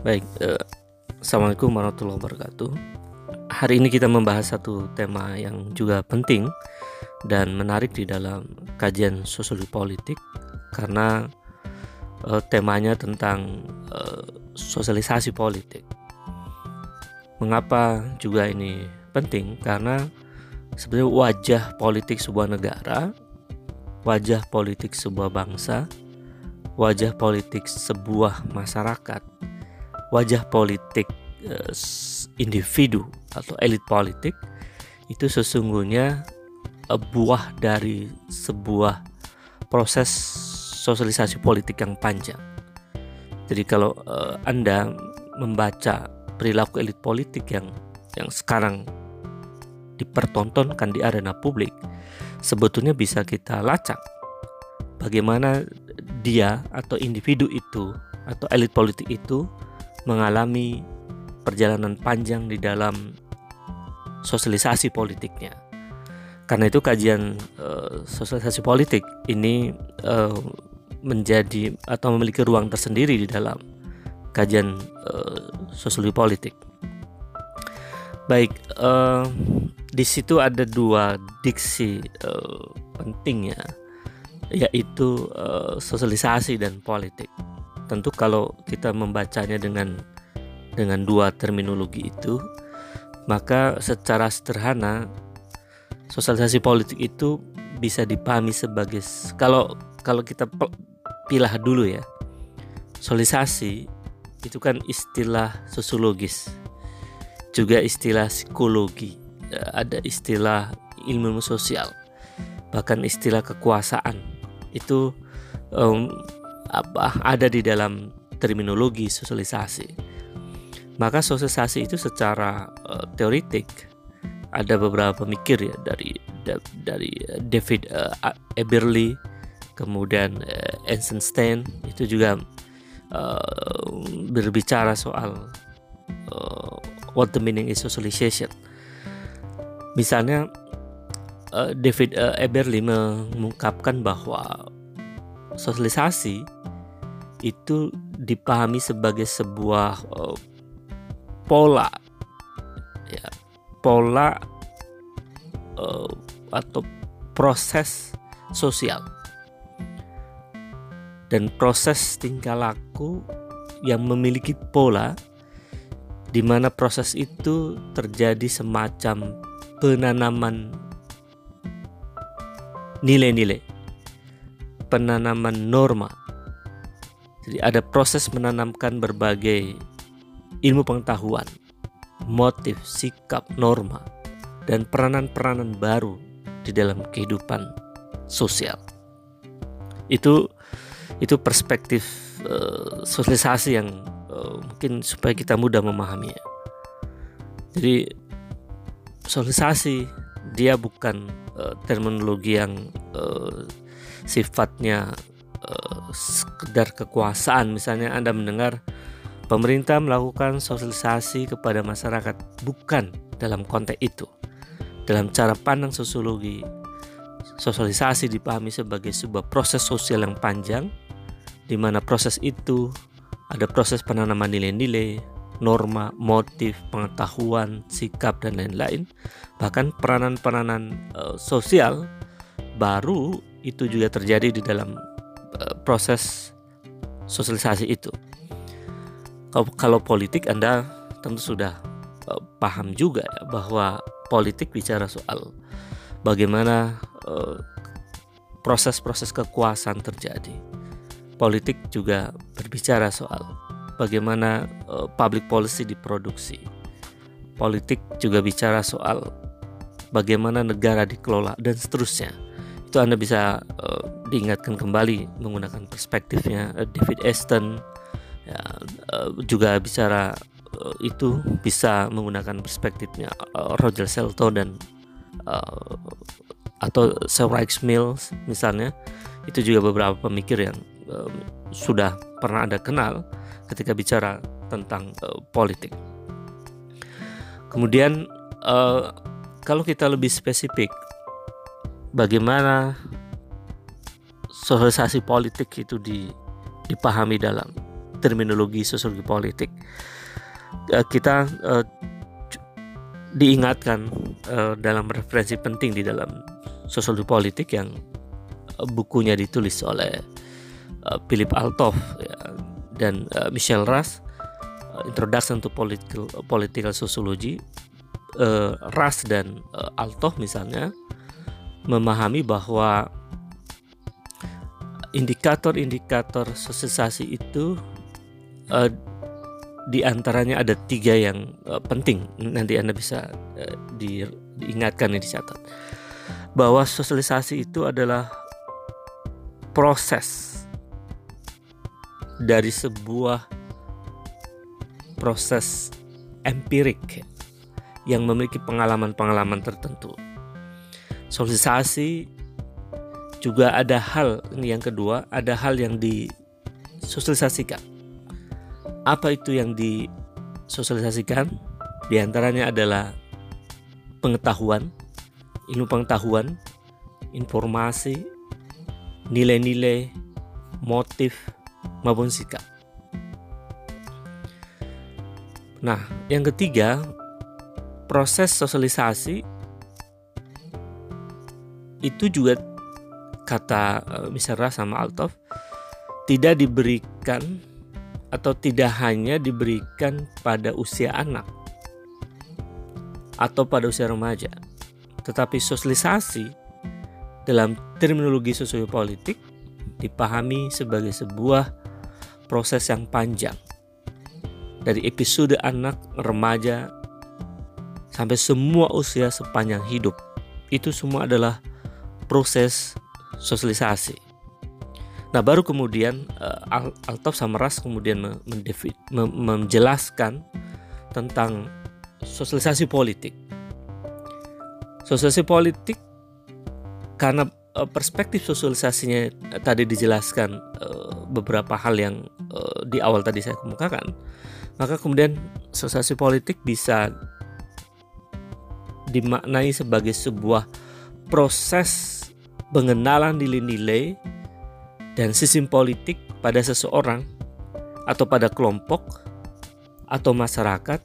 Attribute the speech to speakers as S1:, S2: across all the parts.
S1: Baik, eh, Assalamualaikum warahmatullahi wabarakatuh. Hari ini kita membahas satu tema yang juga penting dan menarik di dalam kajian sosiologi politik karena eh, temanya tentang eh, sosialisasi politik. Mengapa juga ini penting? Karena sebenarnya wajah politik sebuah negara, wajah politik sebuah bangsa, wajah politik sebuah masyarakat wajah politik uh, individu atau elit politik itu sesungguhnya uh, buah dari sebuah proses sosialisasi politik yang panjang. Jadi kalau uh, Anda membaca perilaku elit politik yang yang sekarang dipertontonkan di arena publik, sebetulnya bisa kita lacak bagaimana dia atau individu itu atau elit politik itu mengalami perjalanan panjang di dalam sosialisasi politiknya. Karena itu kajian uh, sosialisasi politik ini uh, menjadi atau memiliki ruang tersendiri di dalam kajian uh, sosiologi politik. Baik, uh, di situ ada dua diksi uh, penting ya, yaitu uh, sosialisasi dan politik tentu kalau kita membacanya dengan dengan dua terminologi itu maka secara sederhana sosialisasi politik itu bisa dipahami sebagai kalau kalau kita pilah dulu ya. Sosialisasi itu kan istilah sosiologis juga istilah psikologi ada istilah ilmu sosial bahkan istilah kekuasaan. Itu um, apa ada di dalam terminologi sosialisasi. Maka sosialisasi itu secara uh, teoritik ada beberapa pemikir ya dari da, dari David uh, Eberly, kemudian uh, Eisenstein itu juga uh, berbicara soal uh, what the meaning is socialization. Misalnya David Eberly mengungkapkan bahwa sosialisasi itu dipahami sebagai sebuah uh, pola. Ya pola uh, atau proses sosial. Dan proses tingkah laku yang memiliki pola di mana proses itu terjadi semacam penanaman nilai-nilai penanaman norma jadi ada proses menanamkan berbagai ilmu pengetahuan, motif, sikap, norma, dan peranan-peranan baru di dalam kehidupan sosial. Itu itu perspektif uh, sosialisasi yang uh, mungkin supaya kita mudah memahaminya. Jadi sosialisasi dia bukan uh, terminologi yang uh, sifatnya sekedar kekuasaan misalnya Anda mendengar pemerintah melakukan sosialisasi kepada masyarakat bukan dalam konteks itu dalam cara pandang sosiologi sosialisasi dipahami sebagai sebuah proses sosial yang panjang di mana proses itu ada proses penanaman nilai-nilai norma, motif, pengetahuan, sikap dan lain-lain. Bahkan peranan-peranan uh, sosial baru itu juga terjadi di dalam proses sosialisasi itu. Kalau, politik Anda tentu sudah uh, paham juga ya bahwa politik bicara soal bagaimana proses proses-proses kekuasaan terjadi. Politik juga berbicara soal bagaimana public policy diproduksi. Politik juga bicara soal bagaimana negara dikelola dan seterusnya itu Anda bisa uh, diingatkan kembali menggunakan perspektifnya uh, David Aston ya, uh, juga bicara uh, itu bisa menggunakan perspektifnya uh, Roger Selto dan uh, atau Sir Reich Mills misalnya itu juga beberapa pemikir yang uh, sudah pernah Anda kenal ketika bicara tentang uh, politik. Kemudian uh, kalau kita lebih spesifik bagaimana sosialisasi politik itu di, dipahami dalam terminologi sosiologi politik. Uh, kita uh, diingatkan uh, dalam referensi penting di dalam sosiologi politik yang bukunya ditulis oleh Philip Althoff ya, dan Michelle uh, Introduction to Political Political Sociology Russ dan Althoff misalnya memahami bahwa indikator-indikator sosialisasi itu uh, di antaranya ada tiga yang uh, penting nanti anda bisa uh, di, diingatkan dan dicatat bahwa sosialisasi itu adalah proses dari sebuah proses empirik yang memiliki pengalaman-pengalaman tertentu. Sosialisasi juga ada hal ini yang kedua, ada hal yang disosialisasikan. Apa itu yang disosialisasikan? Di antaranya adalah pengetahuan, ilmu pengetahuan, informasi, nilai-nilai, motif, maupun sikap. Nah, yang ketiga, proses sosialisasi itu juga kata uh, Misra sama Altov tidak diberikan atau tidak hanya diberikan pada usia anak atau pada usia remaja, tetapi sosialisasi dalam terminologi sosiopolitik dipahami sebagai sebuah proses yang panjang. Dari episode anak, remaja, sampai semua usia sepanjang hidup. Itu semua adalah proses sosialisasi. Nah, baru kemudian uh, Altaf sama Ras kemudian menjelaskan tentang sosialisasi politik. Sosialisasi politik karena uh, perspektif sosialisasinya tadi dijelaskan beberapa hal yang di awal tadi saya kemukakan, maka kemudian sosialisasi politik bisa dimaknai sebagai sebuah proses pengenalan nilai-nilai dan sistem politik pada seseorang atau pada kelompok atau masyarakat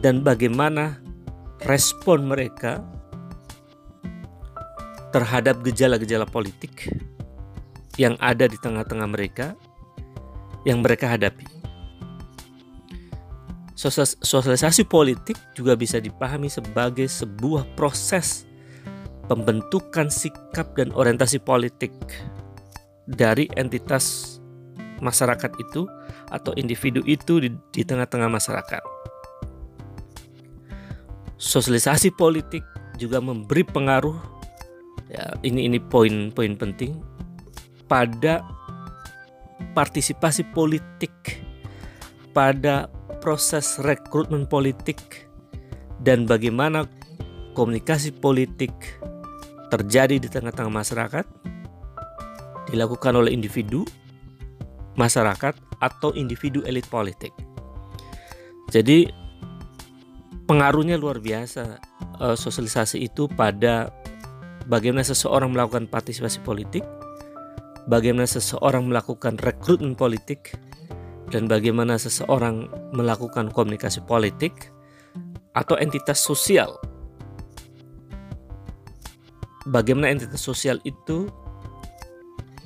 S1: dan bagaimana respon mereka terhadap gejala-gejala politik yang ada di tengah-tengah mereka yang mereka hadapi. Sosialisasi politik juga bisa dipahami sebagai sebuah proses pembentukan sikap dan orientasi politik dari entitas masyarakat itu atau individu itu di, tengah-tengah masyarakat. Sosialisasi politik juga memberi pengaruh ya ini ini poin-poin penting pada partisipasi politik, pada proses rekrutmen politik, dan bagaimana komunikasi politik terjadi di tengah-tengah masyarakat, dilakukan oleh individu, masyarakat, atau individu elit politik. Jadi, pengaruhnya luar biasa eh, sosialisasi itu pada bagaimana seseorang melakukan partisipasi politik, bagaimana seseorang melakukan rekrutmen politik dan bagaimana seseorang melakukan komunikasi politik atau entitas sosial. Bagaimana entitas sosial itu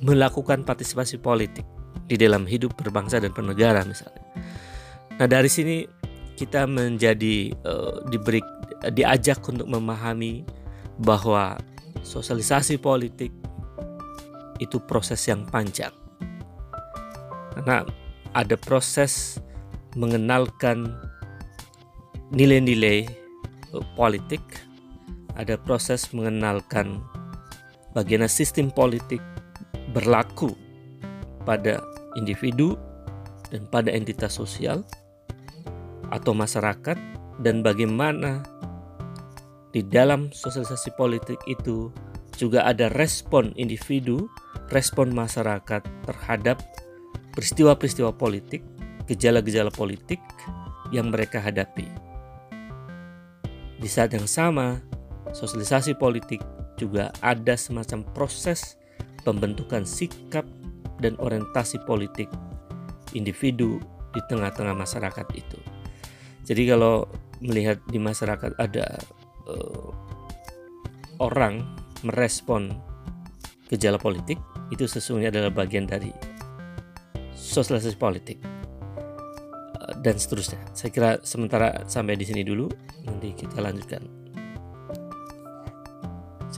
S1: melakukan partisipasi politik di dalam hidup berbangsa dan bernegara misalnya. Nah, dari sini kita menjadi uh, diberi diajak untuk memahami bahwa sosialisasi politik itu proses yang panjang. Karena ada proses mengenalkan nilai-nilai eh, politik, ada proses mengenalkan bagaimana sistem politik berlaku pada individu dan pada entitas sosial atau masyarakat dan bagaimana di dalam sosialisasi politik itu juga ada respon individu respon masyarakat terhadap peristiwa-peristiwa politik, gejala-gejala politik yang mereka hadapi. Di saat yang sama, sosialisasi politik juga ada semacam proses pembentukan sikap dan orientasi politik individu di tengah-tengah masyarakat itu. Jadi kalau melihat di masyarakat ada uh, orang merespon gejala politik itu sesungguhnya adalah bagian dari sosialisasi politik uh, dan seterusnya. Saya kira sementara sampai di sini dulu, nanti kita lanjutkan.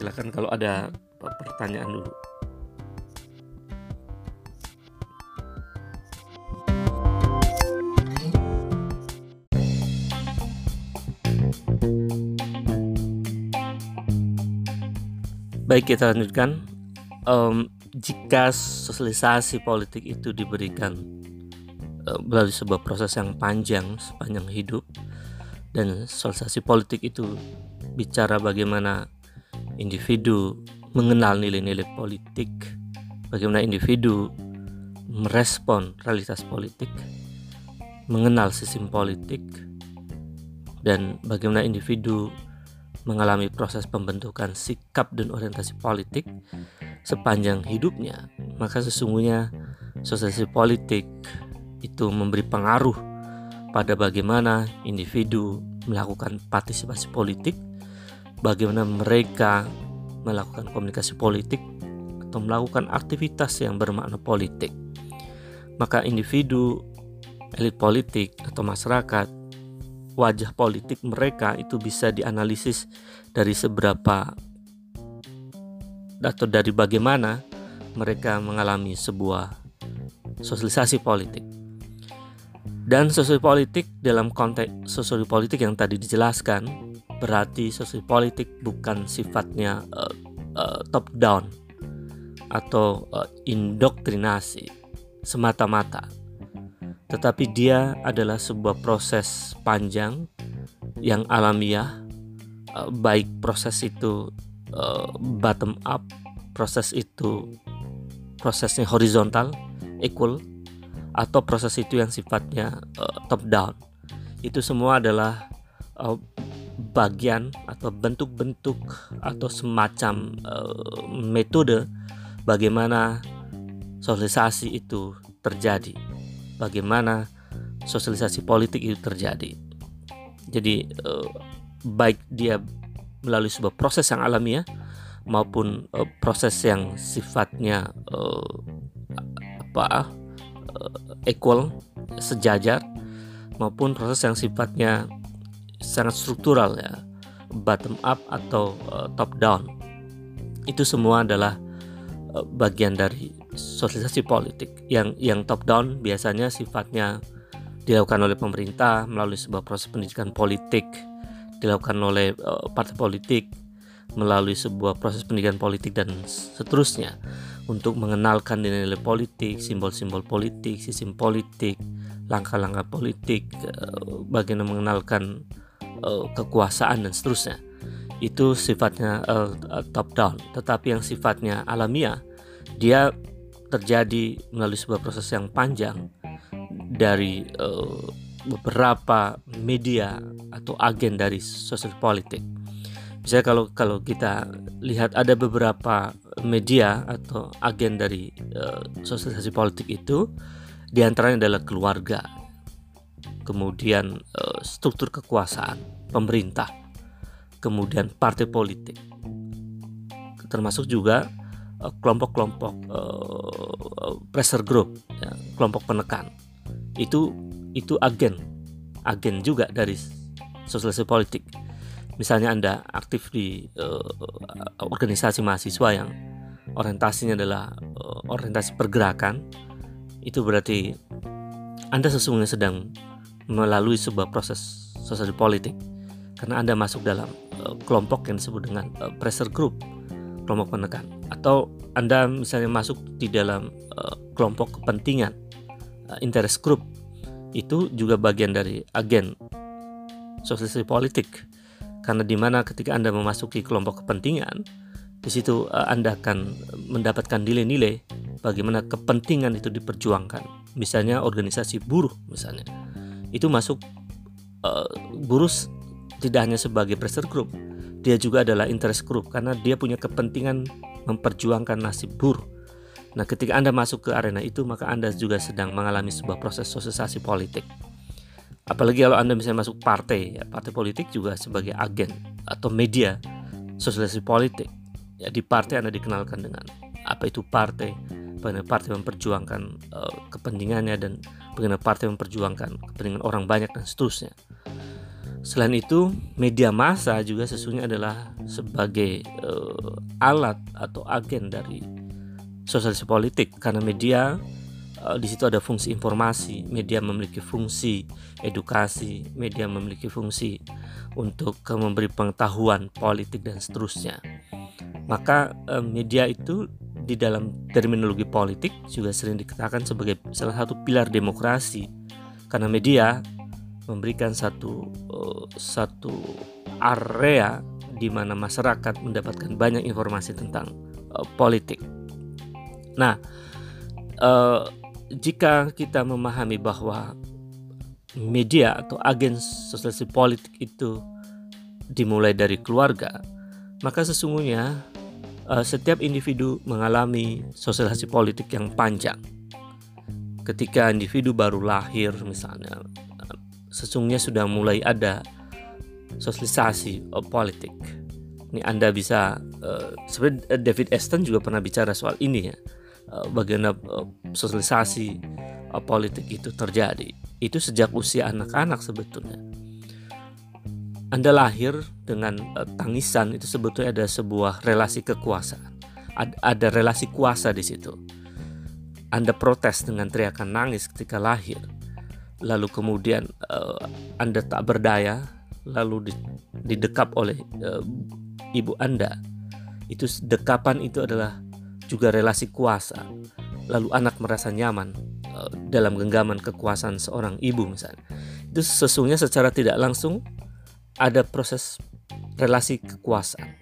S1: Silakan kalau ada pertanyaan dulu. Baik kita lanjutkan. Um, jika sosialisasi politik itu diberikan uh, melalui sebuah proses yang panjang sepanjang hidup dan sosialisasi politik itu bicara bagaimana individu mengenal nilai-nilai politik, bagaimana individu merespon realitas politik, mengenal sistem politik, dan bagaimana individu mengalami proses pembentukan sikap dan orientasi politik sepanjang hidupnya, maka sesungguhnya sosialisasi politik itu memberi pengaruh pada bagaimana individu melakukan partisipasi politik, bagaimana mereka melakukan komunikasi politik atau melakukan aktivitas yang bermakna politik. Maka individu, elit politik atau masyarakat wajah politik mereka itu bisa dianalisis dari seberapa atau dari bagaimana mereka mengalami sebuah sosialisasi politik. Dan sosialisasi politik dalam konteks sosialisasi politik yang tadi dijelaskan berarti sosialisasi politik bukan sifatnya uh, uh, top down atau uh, indoktrinasi semata-mata. Tetapi dia adalah sebuah proses panjang yang alamiah eh, baik proses itu eh, bottom up proses itu prosesnya horizontal equal atau proses itu yang sifatnya eh, top down. Itu semua adalah bagian atau bentuk-bentuk atau semacam metode bagaimana sosialisasi itu terjadi bagaimana sosialisasi politik itu terjadi. Jadi eh, baik dia melalui sebuah proses yang alamiah maupun eh, proses yang sifatnya eh, apa equal sejajar maupun proses yang sifatnya sangat struktural ya. Bottom up atau top down. Itu semua adalah bagian dari sosialisasi politik. Yang yang top down biasanya sifatnya dilakukan oleh pemerintah melalui sebuah proses pendidikan politik dilakukan oleh uh, partai politik melalui sebuah proses pendidikan politik dan seterusnya untuk mengenalkan nilai-nilai politik, simbol-simbol politik, sistem politik, langkah-langkah politik, uh, bagaimana mengenalkan uh, kekuasaan dan seterusnya. Itu sifatnya uh, top down, tetapi yang sifatnya alamiah dia terjadi melalui sebuah proses yang panjang dari uh, beberapa media atau agen dari sosial politik. Misalnya kalau kalau kita lihat ada beberapa media atau agen dari uh, sosialisasi politik itu di antaranya adalah keluarga, kemudian uh, struktur kekuasaan, pemerintah, kemudian partai politik, termasuk juga Eh, kelompok-kelompok uh, pressure group, ya, kelompok penekan. Itu itu agen, agen juga dari sosialisasi politik. Misalnya Anda aktif di organisasi mahasiswa yang orientasinya adalah orientasi pergerakan, itu berarti Anda sesungguhnya sedang melalui sebuah proses sosialisasi politik. Karena Anda masuk dalam uh, kelompok yang disebut dengan uh, pressure group kelompok penekan atau Anda misalnya masuk di dalam uh, kelompok kepentingan uh, interest group itu juga bagian dari agen sosialisasi politik. Karena di mana ketika Anda memasuki kelompok kepentingan di situ uh, Anda akan mendapatkan nilai-nilai bagaimana kepentingan itu diperjuangkan. Misalnya organisasi buruh misalnya itu masuk uh, buruh tidak hanya sebagai pressure group dia juga adalah interest group karena dia punya kepentingan memperjuangkan nasib buruh Nah, ketika Anda masuk ke arena itu, maka Anda juga sedang mengalami sebuah proses sosialisasi politik. Apalagi kalau Anda misalnya masuk partai, ya, partai politik juga sebagai agen atau media sosialisasi politik. Ya, di partai Anda dikenalkan dengan apa itu partai, bagaimana partai memperjuangkan uh, kepentingannya dan bagaimana partai memperjuangkan kepentingan orang banyak dan seterusnya. Selain itu, media massa juga sesungguhnya adalah sebagai uh, alat atau agen dari sosialisasi politik karena media uh, di situ ada fungsi informasi, media memiliki fungsi edukasi, media memiliki fungsi untuk memberi pengetahuan politik dan seterusnya. Maka media itu di dalam terminologi politik juga sering dikatakan sebagai salah satu pilar demokrasi karena media memberikan satu uh, satu area di mana masyarakat mendapatkan banyak informasi tentang uh, politik. Nah, uh, jika kita memahami bahwa media atau agen sosialisasi politik itu dimulai dari keluarga, maka sesungguhnya uh, setiap individu mengalami sosialisasi politik yang panjang. Ketika individu baru lahir, misalnya, sesungguhnya sudah mulai ada sosialisasi uh, politik. Ini Anda bisa uh, sebenarnya David Aston juga pernah bicara soal ini ya. Bagaimana sosialisasi politik itu terjadi. Itu sejak usia anak-anak sebetulnya. Anda lahir dengan uh, tangisan itu sebetulnya ada sebuah relasi kekuasaan. Ad, ada relasi kuasa di situ. Anda protes dengan teriakan nangis ketika lahir lalu kemudian uh, Anda tak berdaya, lalu didekap oleh uh, ibu Anda, itu dekapan itu adalah juga relasi kuasa. Lalu anak merasa nyaman uh, dalam genggaman kekuasaan seorang ibu misalnya. Itu sesungguhnya secara tidak langsung ada proses relasi kekuasaan.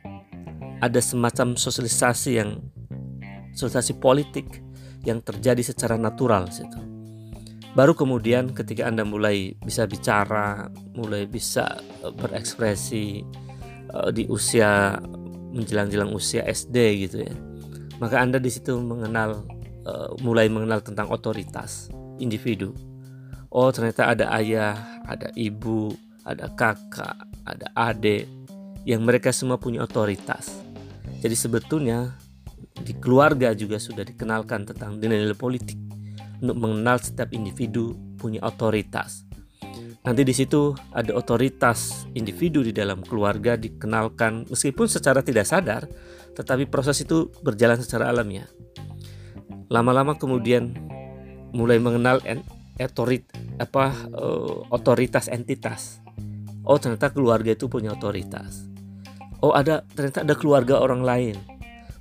S1: Ada semacam sosialisasi yang sosialisasi politik yang terjadi secara natural situ baru kemudian ketika Anda mulai bisa bicara, mulai bisa eh, berekspresi uh, di usia menjelang-jelang usia SD gitu ya. Maka Anda di situ mengenal uh, mulai mengenal tentang otoritas individu. Oh, ternyata ada ayah, ada ibu, ada kakak, ada adik yang mereka semua punya otoritas. Jadi sebetulnya di keluarga juga sudah dikenalkan tentang nilai-nilai politik untuk mengenal setiap individu punya otoritas. Nanti di situ ada otoritas individu di dalam keluarga dikenalkan meskipun secara tidak sadar, tetapi proses itu berjalan secara alamiah. Lama-lama kemudian mulai mengenal otorit apa uh, otoritas entitas. Oh ternyata keluarga itu punya otoritas. Oh ada ternyata ada keluarga orang lain.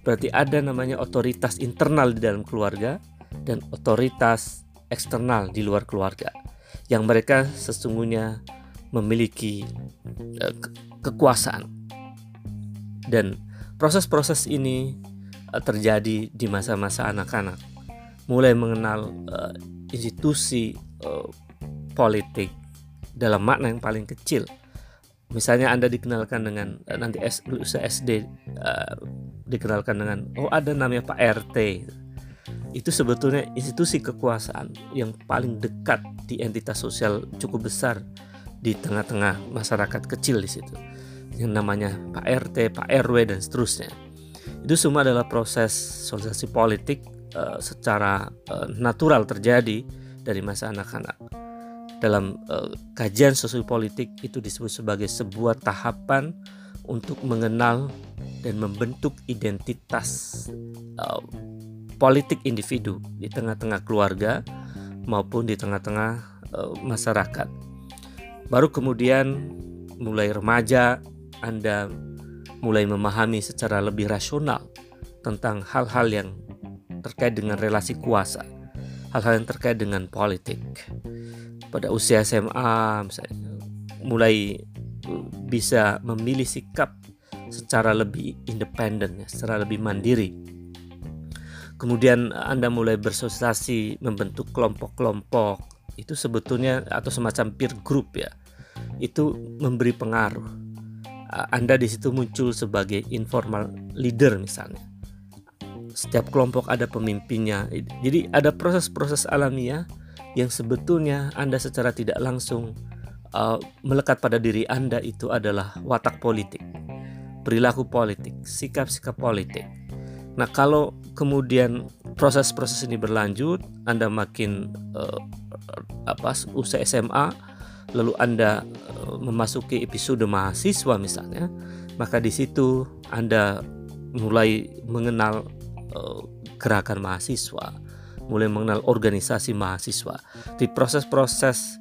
S1: Berarti ada namanya otoritas internal di dalam keluarga dan otoritas eksternal di luar keluarga yang mereka sesungguhnya memiliki uh, ke kekuasaan dan proses-proses ini uh, terjadi di masa-masa anak-anak mulai mengenal uh, institusi politik dalam makna yang paling kecil misalnya anda dikenalkan dengan uh, nanti S, usia SD uh, dikenalkan dengan oh ada namanya Pak RT itu sebetulnya institusi kekuasaan yang paling dekat di entitas sosial cukup besar di tengah-tengah masyarakat kecil di situ yang namanya Pak RT, Pak RW dan seterusnya. Itu semua adalah proses sosialisasi politik uh, secara uh, natural terjadi dari masa anak-anak. Dalam uh, kajian sosial politik itu disebut sebagai sebuah tahapan untuk mengenal dan membentuk identitas uh, politik individu di tengah-tengah keluarga maupun di tengah-tengah uh, masyarakat. Baru kemudian mulai remaja Anda mulai memahami secara lebih rasional tentang hal-hal yang terkait dengan relasi kuasa, hal-hal yang terkait dengan politik. Pada usia SMA misalnya mulai eh, bisa memilih sikap secara lebih independen, ya, secara lebih mandiri. Kemudian Anda mulai bersosialisasi membentuk kelompok-kelompok itu sebetulnya atau semacam peer group ya itu memberi pengaruh. Anda di situ muncul sebagai informal leader misalnya setiap kelompok ada pemimpinnya. Jadi ada proses-proses alamiah yang sebetulnya Anda secara tidak langsung uh, melekat pada diri Anda itu adalah watak politik, perilaku politik, sikap-sikap politik. Nah, kalau kemudian proses-proses ini berlanjut, Anda makin uh, apa usai SMA, lalu Anda uh, memasuki episode mahasiswa misalnya, maka di situ Anda mulai mengenal gerakan mahasiswa, mulai mengenal organisasi mahasiswa. Di proses-proses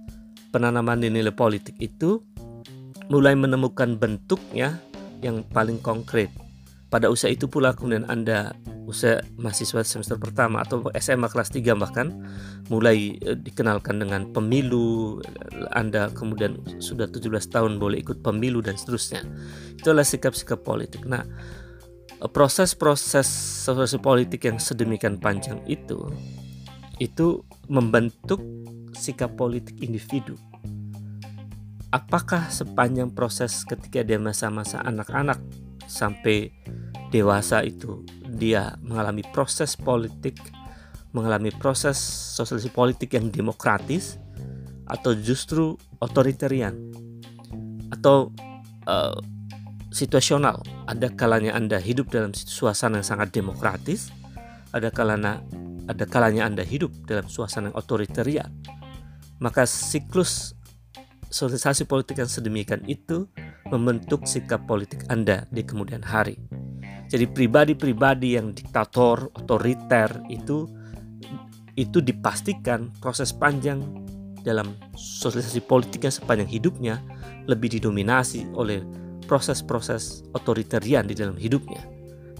S1: penanaman nilai politik itu mulai menemukan bentuknya yang paling konkret. Pada usia itu pula kemudian Anda usia mahasiswa semester pertama atau SMA kelas 3 bahkan mulai eh, dikenalkan dengan pemilu Anda kemudian sudah 17 tahun boleh ikut pemilu dan seterusnya. Itulah sikap-sikap politik. Nah eh, proses-proses sosial politik yang sedemikian panjang itu itu membentuk sikap politik individu. Apakah sepanjang proses ketika dia masa-masa anak-anak sampai dewasa itu dia mengalami proses politik, mengalami proses sosialisasi politik yang demokratis atau justru otoritarian? Atau uh, situasional. Ada kalanya Anda hidup dalam suasana yang sangat demokratis, ada kalanya ada kalanya Anda hidup dalam suasana yang otoritarian. Maka siklus sosialisasi politik yang sedemikian itu membentuk sikap politik Anda di kemudian hari. Jadi pribadi-pribadi yang diktator, otoriter itu itu dipastikan proses panjang dalam sosialisasi politiknya sepanjang hidupnya lebih didominasi oleh proses-proses otoritarian di dalam hidupnya,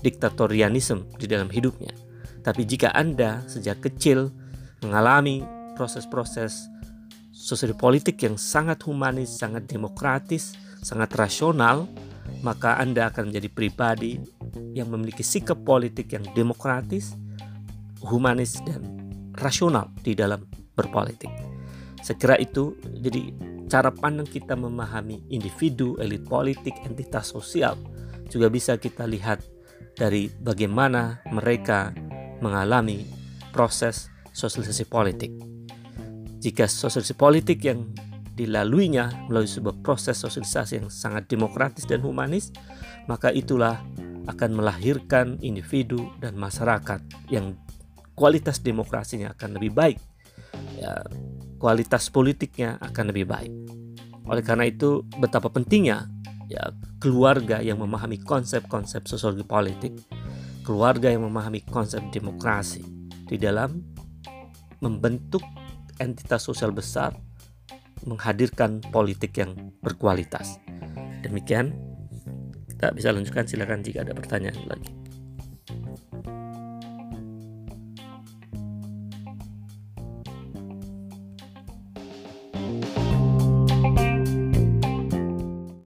S1: diktatorianisme di dalam hidupnya. Tapi jika Anda sejak kecil mengalami proses-proses sosial politik yang sangat humanis, sangat demokratis, sangat rasional, maka Anda akan menjadi pribadi yang memiliki sikap politik yang demokratis, humanis, dan rasional di dalam berpolitik. Kira itu jadi cara pandang kita memahami individu, elit politik, entitas sosial juga bisa kita lihat dari bagaimana mereka mengalami proses sosialisasi politik. Jika sosialisasi politik yang dilaluinya melalui sebuah proses sosialisasi yang sangat demokratis dan humanis, maka itulah akan melahirkan individu dan masyarakat yang kualitas demokrasinya akan lebih baik. Ya, kualitas politiknya akan lebih baik. Oleh karena itu, betapa pentingnya ya keluarga yang memahami konsep-konsep sosiologi politik, keluarga yang memahami konsep demokrasi di dalam membentuk entitas sosial besar menghadirkan politik yang berkualitas. Demikian, kita bisa lanjutkan silakan jika ada pertanyaan lagi.